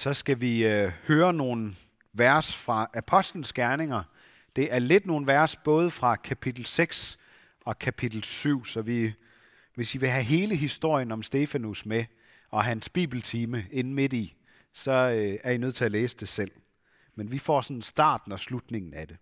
så skal vi øh, høre nogle vers fra Apostlenes Gerninger. Det er lidt nogle vers både fra kapitel 6 og kapitel 7, så vi, hvis I vil have hele historien om Stefanus med og hans bibeltime ind midt i, så øh, er I nødt til at læse det selv. Men vi får sådan starten og slutningen af det.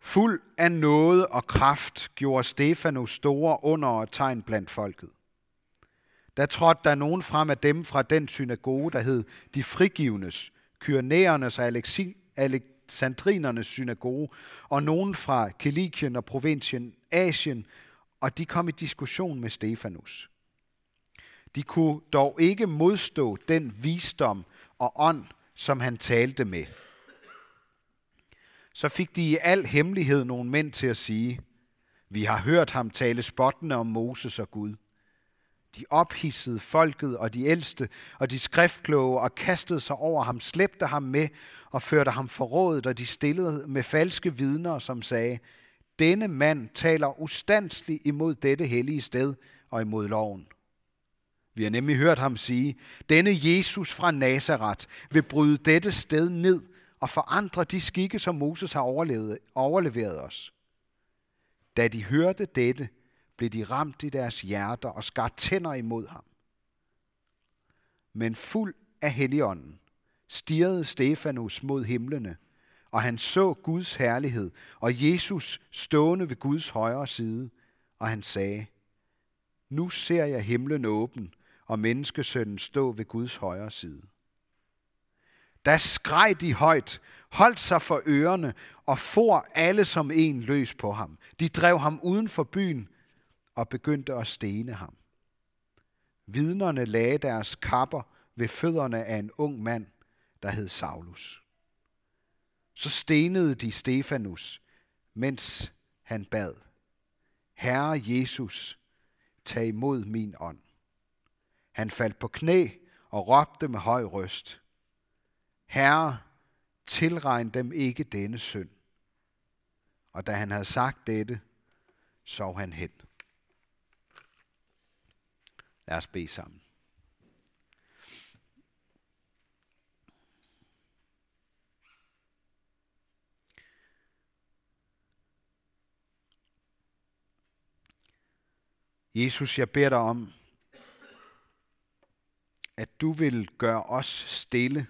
Fuld af noget og kraft gjorde Stefanus store under og tegn blandt folket. Der trådte der nogen frem af dem fra den synagoge, der hed De Frigivnes, Kyrenæernes og Alexandrinernes synagoge, og nogen fra Kilikien og provincien Asien, og de kom i diskussion med Stefanus. De kunne dog ikke modstå den visdom og ånd, som han talte med. Så fik de i al hemmelighed nogle mænd til at sige, vi har hørt ham tale spottende om Moses og Gud. De ophissede folket og de ældste og de skriftkloge og kastede sig over ham, slæbte ham med og førte ham forrådet, og de stillede med falske vidner, som sagde, denne mand taler ustandsligt imod dette hellige sted og imod loven. Vi har nemlig hørt ham sige, denne Jesus fra Nazareth vil bryde dette sted ned og forandre de skikke, som Moses har overlevet, overleveret os. Da de hørte dette, blev de ramt i deres hjerter og skar tænder imod ham. Men fuld af helligånden stirrede Stefanus mod himlene, og han så Guds herlighed og Jesus stående ved Guds højre side, og han sagde, Nu ser jeg himlen åben og menneskesønnen stå ved Guds højre side. Da skreg de højt, holdt sig for ørerne og for alle som en løs på ham. De drev ham uden for byen og begyndte at stene ham. Vidnerne lagde deres kapper ved fødderne af en ung mand, der hed Saulus. Så stenede de Stefanus, mens han bad. Herre Jesus, tag imod min ånd. Han faldt på knæ og råbte med høj røst. Herre, tilregn dem ikke denne synd. Og da han havde sagt dette, sov han hen. Lad os bede sammen. Jesus, jeg beder dig om, at du vil gøre os stille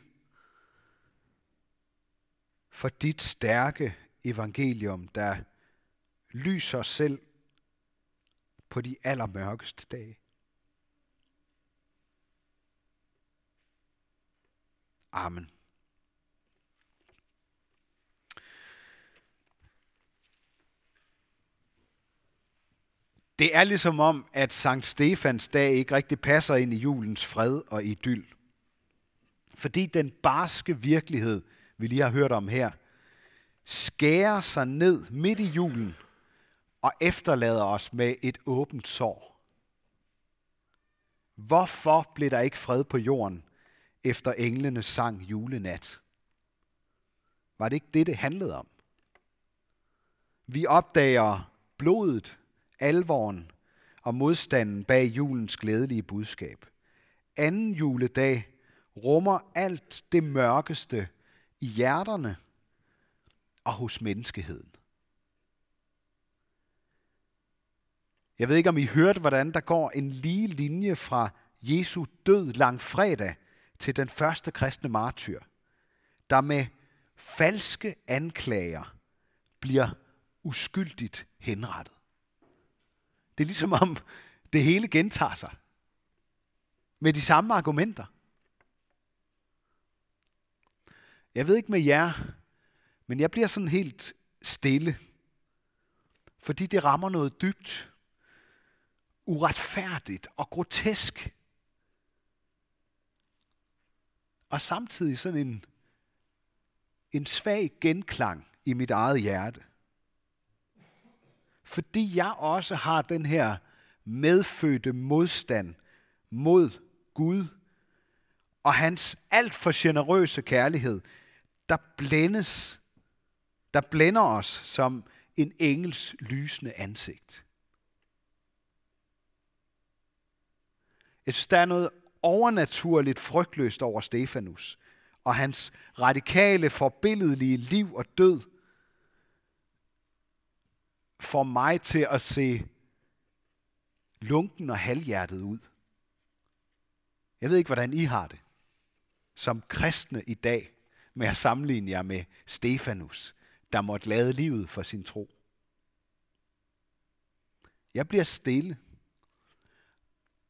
for dit stærke evangelium, der lyser selv på de allermørkeste dage. Amen. Det er ligesom om, at Sankt Stefans dag ikke rigtig passer ind i julens fred og idyll. Fordi den barske virkelighed, vi lige har hørt om her, skærer sig ned midt i julen og efterlader os med et åbent sår. Hvorfor blev der ikke fred på jorden, efter englene sang julenat? Var det ikke det, det handlede om? Vi opdager blodet, alvoren og modstanden bag julens glædelige budskab. Anden juledag rummer alt det mørkeste i hjerterne og hos menneskeheden. Jeg ved ikke, om I hørte, hvordan der går en lige linje fra Jesu død langfredag til den første kristne martyr, der med falske anklager bliver uskyldigt henrettet. Det er ligesom om det hele gentager sig. Med de samme argumenter. Jeg ved ikke med jer, men jeg bliver sådan helt stille. Fordi det rammer noget dybt, uretfærdigt og grotesk. Og samtidig sådan en, en svag genklang i mit eget hjerte fordi jeg også har den her medfødte modstand mod Gud og hans alt for generøse kærlighed, der blændes, der blænder os som en engels lysende ansigt. Jeg synes, der er noget overnaturligt frygtløst over Stefanus og hans radikale, forbilledelige liv og død får mig til at se lunken og halvhjertet ud. Jeg ved ikke, hvordan I har det som kristne i dag med at sammenligne jer med Stefanus, der måtte lade livet for sin tro. Jeg bliver stille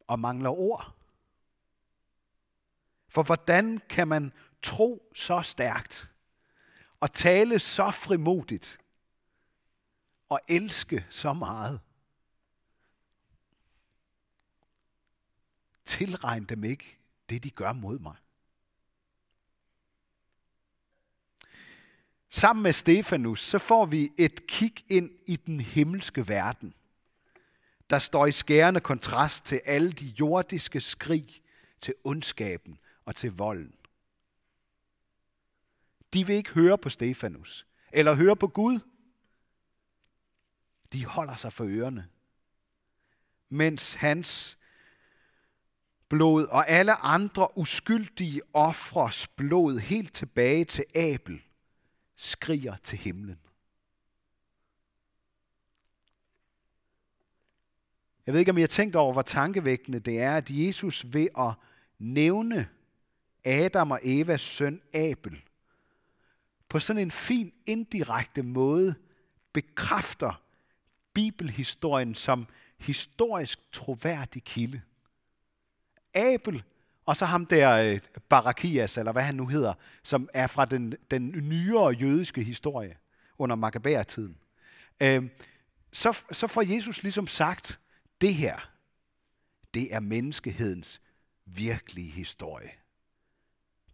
og mangler ord. For hvordan kan man tro så stærkt og tale så frimodigt og elske så meget? Tilregn dem ikke det, de gør mod mig. Sammen med Stefanus, så får vi et kig ind i den himmelske verden, der står i skærende kontrast til alle de jordiske skrig, til ondskaben og til volden. De vil ikke høre på Stefanus, eller høre på Gud. De holder sig for ørerne, mens hans blod og alle andre uskyldige ofres blod helt tilbage til Abel skriger til himlen. Jeg ved ikke, om I har tænkt over, hvor tankevækkende det er, at Jesus ved at nævne Adam og Evas søn Abel, på sådan en fin indirekte måde bekræfter bibelhistorien som historisk troværdig kilde. Abel og så ham der øh, Barakias, eller hvad han nu hedder, som er fra den, den nyere jødiske historie under Makkabæertiden. Øh, så, så får Jesus ligesom sagt, det her, det er menneskehedens virkelige historie.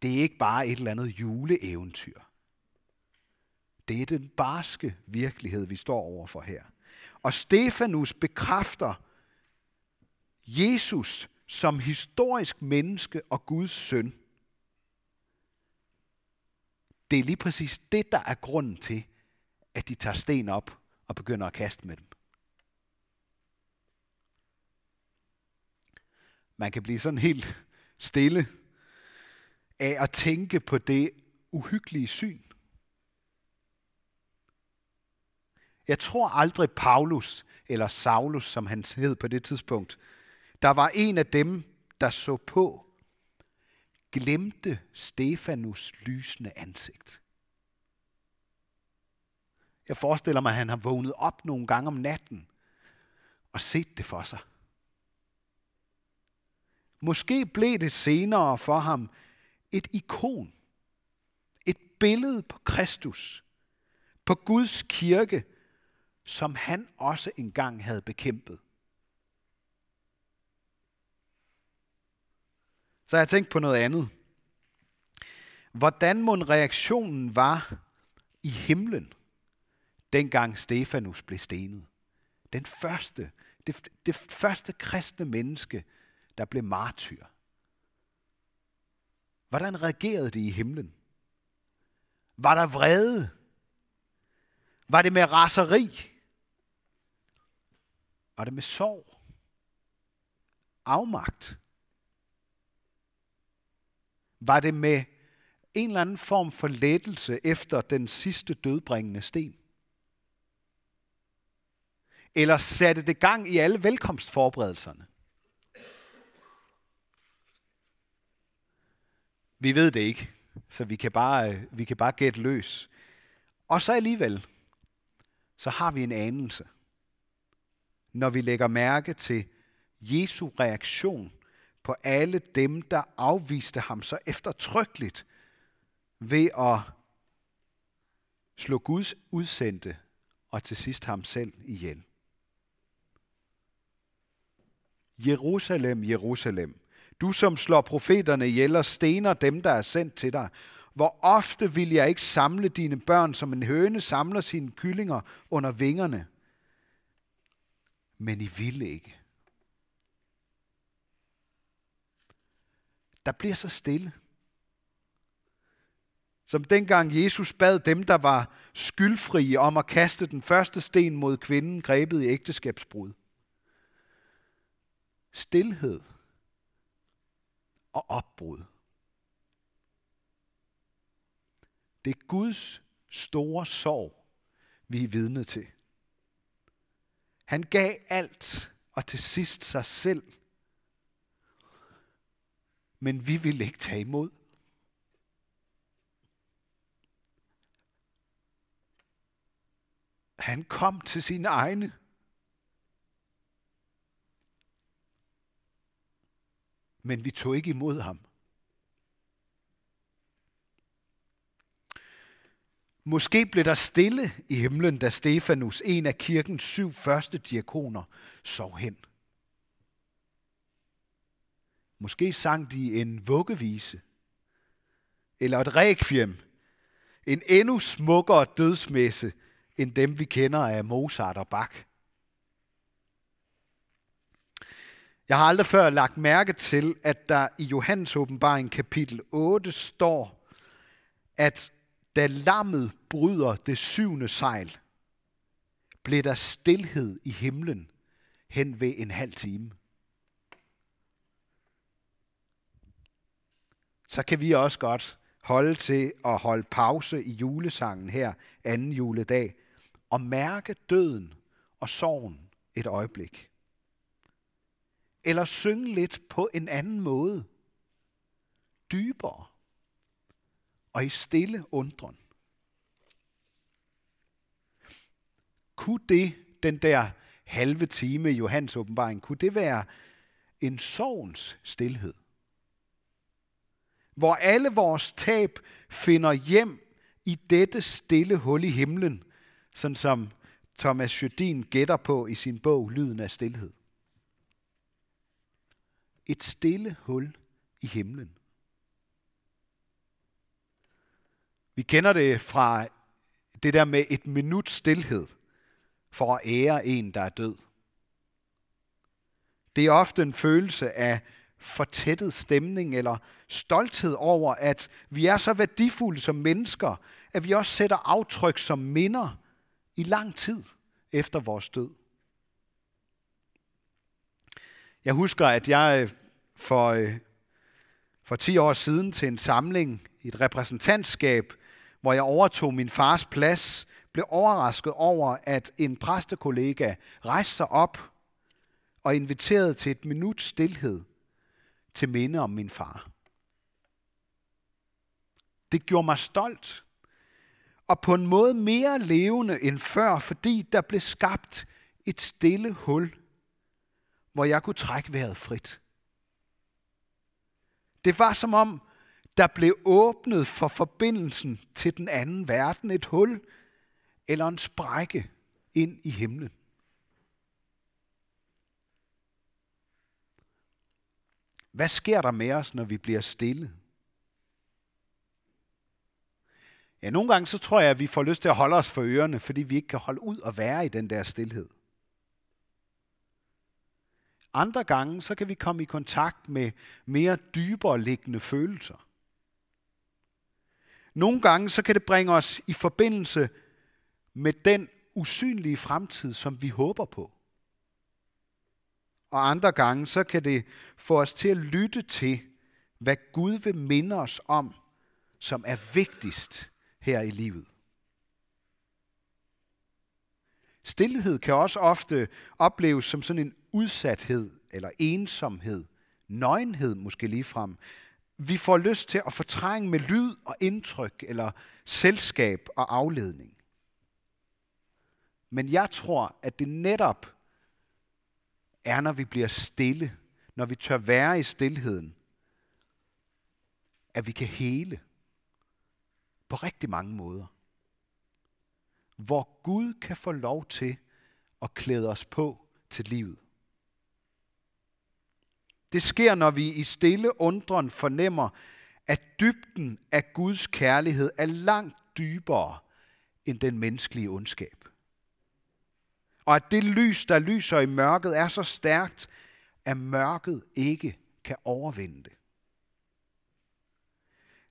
Det er ikke bare et eller andet juleeventyr. Det er den barske virkelighed, vi står overfor her. Og Stefanus bekræfter Jesus som historisk menneske og Guds søn. Det er lige præcis det, der er grunden til, at de tager sten op og begynder at kaste med dem. Man kan blive sådan helt stille af at tænke på det uhyggelige syn. Jeg tror aldrig Paulus, eller Saulus, som han hed på det tidspunkt, der var en af dem, der så på, glemte Stefanus lysende ansigt. Jeg forestiller mig, at han har vågnet op nogle gange om natten og set det for sig. Måske blev det senere for ham et ikon, et billede på Kristus, på Guds kirke, som han også engang havde bekæmpet. Så jeg tænkt på noget andet. Hvordan må reaktionen var i himlen, dengang Stefanus blev stenet? Den første, det, det første kristne menneske, der blev martyr. Hvordan reagerede det i himlen? Var der vrede? Var det med raseri? Var det med sorg? Afmagt? Var det med en eller anden form for lettelse efter den sidste dødbringende sten? Eller satte det gang i alle velkomstforberedelserne? Vi ved det ikke, så vi kan bare, øh, vi kan bare gætte løs. Og så alligevel, så har vi en anelse, når vi lægger mærke til Jesu reaktion på alle dem, der afviste ham så eftertrykkeligt ved at slå Guds udsendte og til sidst ham selv ihjel. Jerusalem, Jerusalem, du som slår profeterne ihjel og stener dem, der er sendt til dig. Hvor ofte vil jeg ikke samle dine børn, som en høne samler sine kyllinger under vingerne? Men I ville ikke. der bliver så stille. Som dengang Jesus bad dem, der var skyldfrie, om at kaste den første sten mod kvinden grebet i ægteskabsbrud. Stilhed og opbrud. Det er Guds store sorg, vi er vidne til. Han gav alt, og til sidst sig selv. Men vi vil ikke tage imod. Han kom til sine egne. Men vi tog ikke imod ham. Måske blev der stille i himlen, da Stefanus, en af kirkens syv første diakoner, sov hen. Måske sang de en vuggevise, eller et requiem, en endnu smukkere dødsmesse, end dem vi kender af Mozart og Bach. Jeg har aldrig før lagt mærke til, at der i Johannes åbenbaring kapitel 8 står, at da lammet bryder det syvende sejl, blev der stilhed i himlen hen ved en halv time. Så kan vi også godt holde til at holde pause i julesangen her anden juledag og mærke døden og sorgen et øjeblik. Eller synge lidt på en anden måde. Dybere og i stille undren. Kunne det, den der halve time i Johans åbenbaring, kunne det være en sovens stillhed? Hvor alle vores tab finder hjem i dette stille hul i himlen, sådan som Thomas Jødin gætter på i sin bog Lyden af Stilhed. Et stille hul i himlen. Vi kender det fra det der med et minut stillhed for at ære en, der er død. Det er ofte en følelse af fortættet stemning eller stolthed over, at vi er så værdifulde som mennesker, at vi også sætter aftryk som minder i lang tid efter vores død. Jeg husker, at jeg øh, for, øh, for 10 år siden til en samling i et repræsentantskab hvor jeg overtog min fars plads, blev overrasket over, at en præstekollega rejste sig op og inviterede til et minut stillhed til minde om min far. Det gjorde mig stolt, og på en måde mere levende end før, fordi der blev skabt et stille hul, hvor jeg kunne trække vejret frit. Det var som om der blev åbnet for forbindelsen til den anden verden, et hul eller en sprække ind i himlen. Hvad sker der med os, når vi bliver stille? Ja, nogle gange så tror jeg, at vi får lyst til at holde os for ørerne, fordi vi ikke kan holde ud og være i den der stillhed. Andre gange så kan vi komme i kontakt med mere dybere liggende følelser. Nogle gange så kan det bringe os i forbindelse med den usynlige fremtid, som vi håber på. Og andre gange så kan det få os til at lytte til, hvad Gud vil minde os om, som er vigtigst her i livet. Stilhed kan også ofte opleves som sådan en udsathed eller ensomhed, nøgenhed måske lige frem, vi får lyst til at fortrænge med lyd og indtryk, eller selskab og afledning. Men jeg tror, at det netop er, når vi bliver stille, når vi tør være i stillheden, at vi kan hele på rigtig mange måder. Hvor Gud kan få lov til at klæde os på til livet. Det sker, når vi i stille undren fornemmer, at dybden af Guds kærlighed er langt dybere end den menneskelige ondskab. Og at det lys, der lyser i mørket, er så stærkt, at mørket ikke kan overvinde det.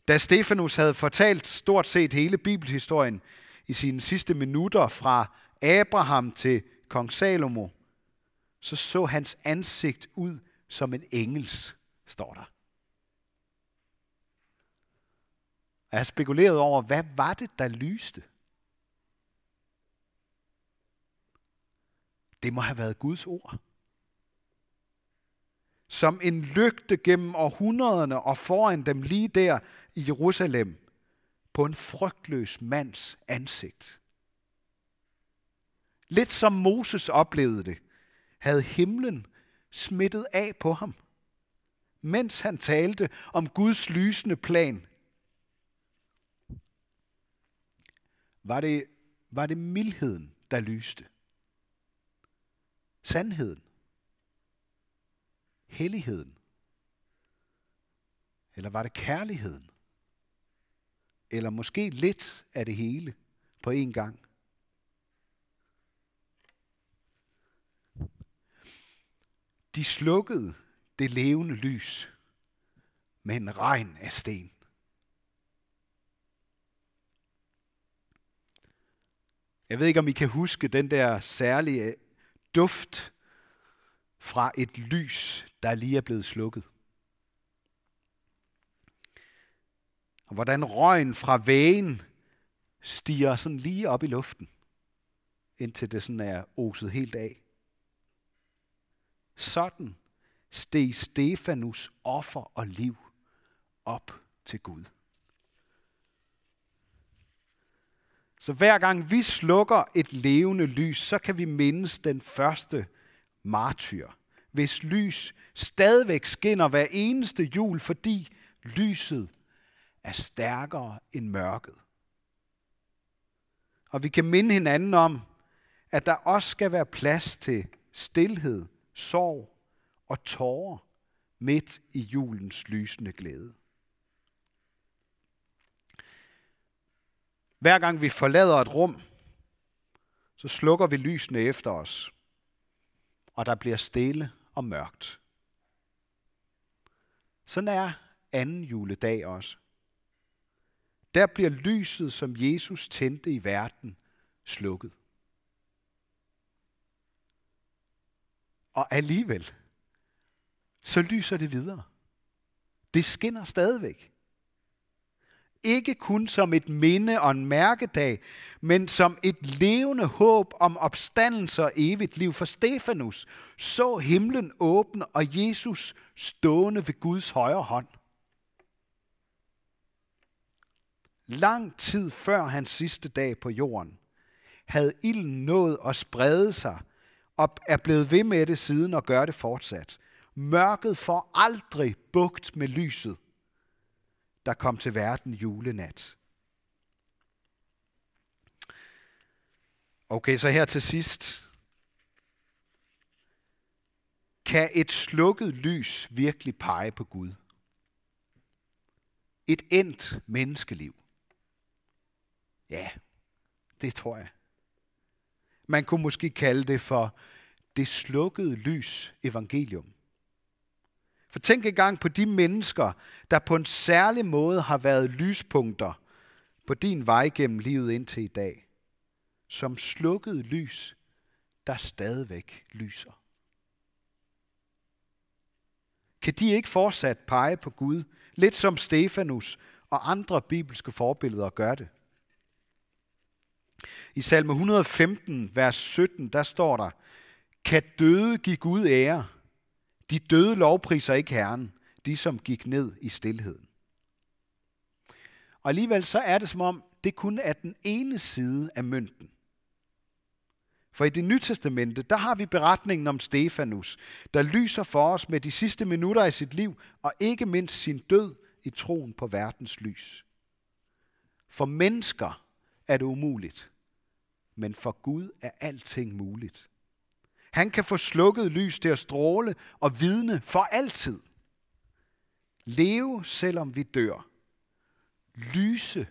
Da Stefanus havde fortalt stort set hele bibelhistorien i sine sidste minutter fra Abraham til kong Salomo, så så hans ansigt ud som en engels, står der. jeg har spekuleret over, hvad var det, der lyste? Det må have været Guds ord. Som en lygte gennem århundrederne og foran dem lige der i Jerusalem på en frygtløs mands ansigt. Lidt som Moses oplevede det, havde himlen smittet af på ham, mens han talte om Guds lysende plan. Var det, var det mildheden, der lyste? Sandheden? Helligheden? Eller var det kærligheden? Eller måske lidt af det hele på én gang? De slukkede det levende lys med en regn af sten. Jeg ved ikke, om I kan huske den der særlige duft fra et lys, der lige er blevet slukket. Og hvordan røgen fra vægen stiger sådan lige op i luften, indtil det sådan er oset helt af. Sådan steg Stefanus offer og liv op til Gud. Så hver gang vi slukker et levende lys, så kan vi mindes den første martyr, hvis lys stadigvæk skinner hver eneste jul, fordi lyset er stærkere end mørket. Og vi kan minde hinanden om, at der også skal være plads til stillhed, sorg og tårer midt i julens lysende glæde. Hver gang vi forlader et rum, så slukker vi lysene efter os, og der bliver stille og mørkt. Sådan er anden juledag også. Der bliver lyset, som Jesus tændte i verden, slukket. Og alligevel, så lyser det videre. Det skinner stadigvæk. Ikke kun som et minde og en mærkedag, men som et levende håb om opstandelse og evigt liv. For Stefanus så himlen åbne og Jesus stående ved Guds højre hånd. Lang tid før hans sidste dag på jorden, havde ilden nået at sprede sig og er blevet ved med det siden og gør det fortsat. Mørket får aldrig bugt med lyset, der kom til verden julenat. Okay, så her til sidst. Kan et slukket lys virkelig pege på Gud? Et endt menneskeliv? Ja, det tror jeg. Man kunne måske kalde det for det slukkede lys evangelium. For tænk engang på de mennesker, der på en særlig måde har været lyspunkter på din vej gennem livet indtil i dag. Som slukkede lys, der stadigvæk lyser. Kan de ikke fortsat pege på Gud, lidt som Stefanus og andre bibelske forbilleder gør det? I salme 115, vers 17, der står der, kan døde give Gud ære? De døde lovpriser ikke Herren, de som gik ned i stilheden. Og alligevel så er det som om, det kun er den ene side af mønten. For i det nye testamente, der har vi beretningen om Stefanus, der lyser for os med de sidste minutter af sit liv, og ikke mindst sin død i troen på verdens lys. For mennesker er det umuligt, men for Gud er alting muligt. Han kan få slukket lys til at stråle og vidne for altid. Leve, selvom vi dør. Lyse,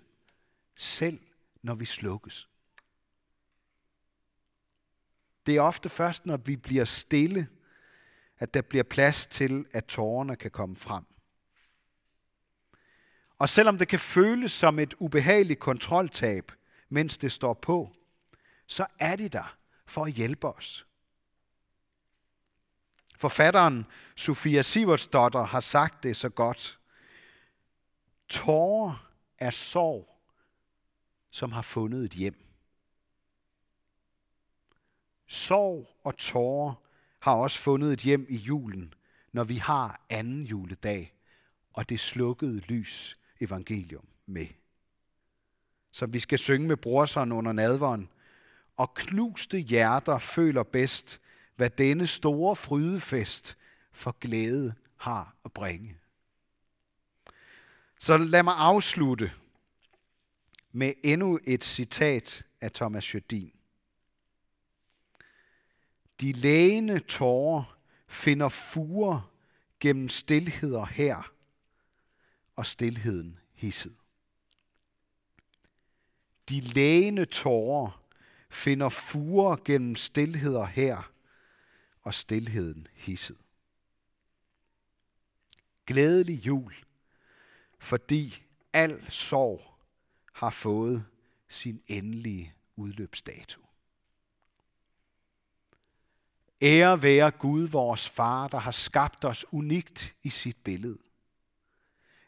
selv når vi slukkes. Det er ofte først, når vi bliver stille, at der bliver plads til, at tårerne kan komme frem. Og selvom det kan føles som et ubehageligt kontroltab, mens det står på, så er de der for at hjælpe os. Forfatteren Sofia Sivertsdotter har sagt det så godt. Tårer er sorg, som har fundet et hjem. Sorg og tårer har også fundet et hjem i julen, når vi har anden juledag og det slukkede lys evangelium med. Som vi skal synge med brorseren under nadveren. Og knuste hjerter føler bedst, hvad denne store frydefest for glæde har at bringe. Så lad mig afslutte med endnu et citat af Thomas Jødin. De lægende tårer finder fure gennem stilheder her, og stilheden hisset. De lægende tårer finder fure gennem stilheder her, og stilheden hisset. Glædelig jul, fordi al sorg har fået sin endelige udløbsdato. Ære være Gud, vores far, der har skabt os unikt i sit billede.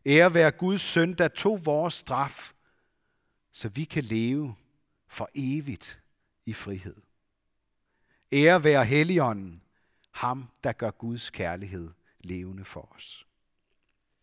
Ære være Guds søn, der tog vores straf, så vi kan leve for evigt i frihed. Ære være Helligånden, ham der gør Guds kærlighed levende for os.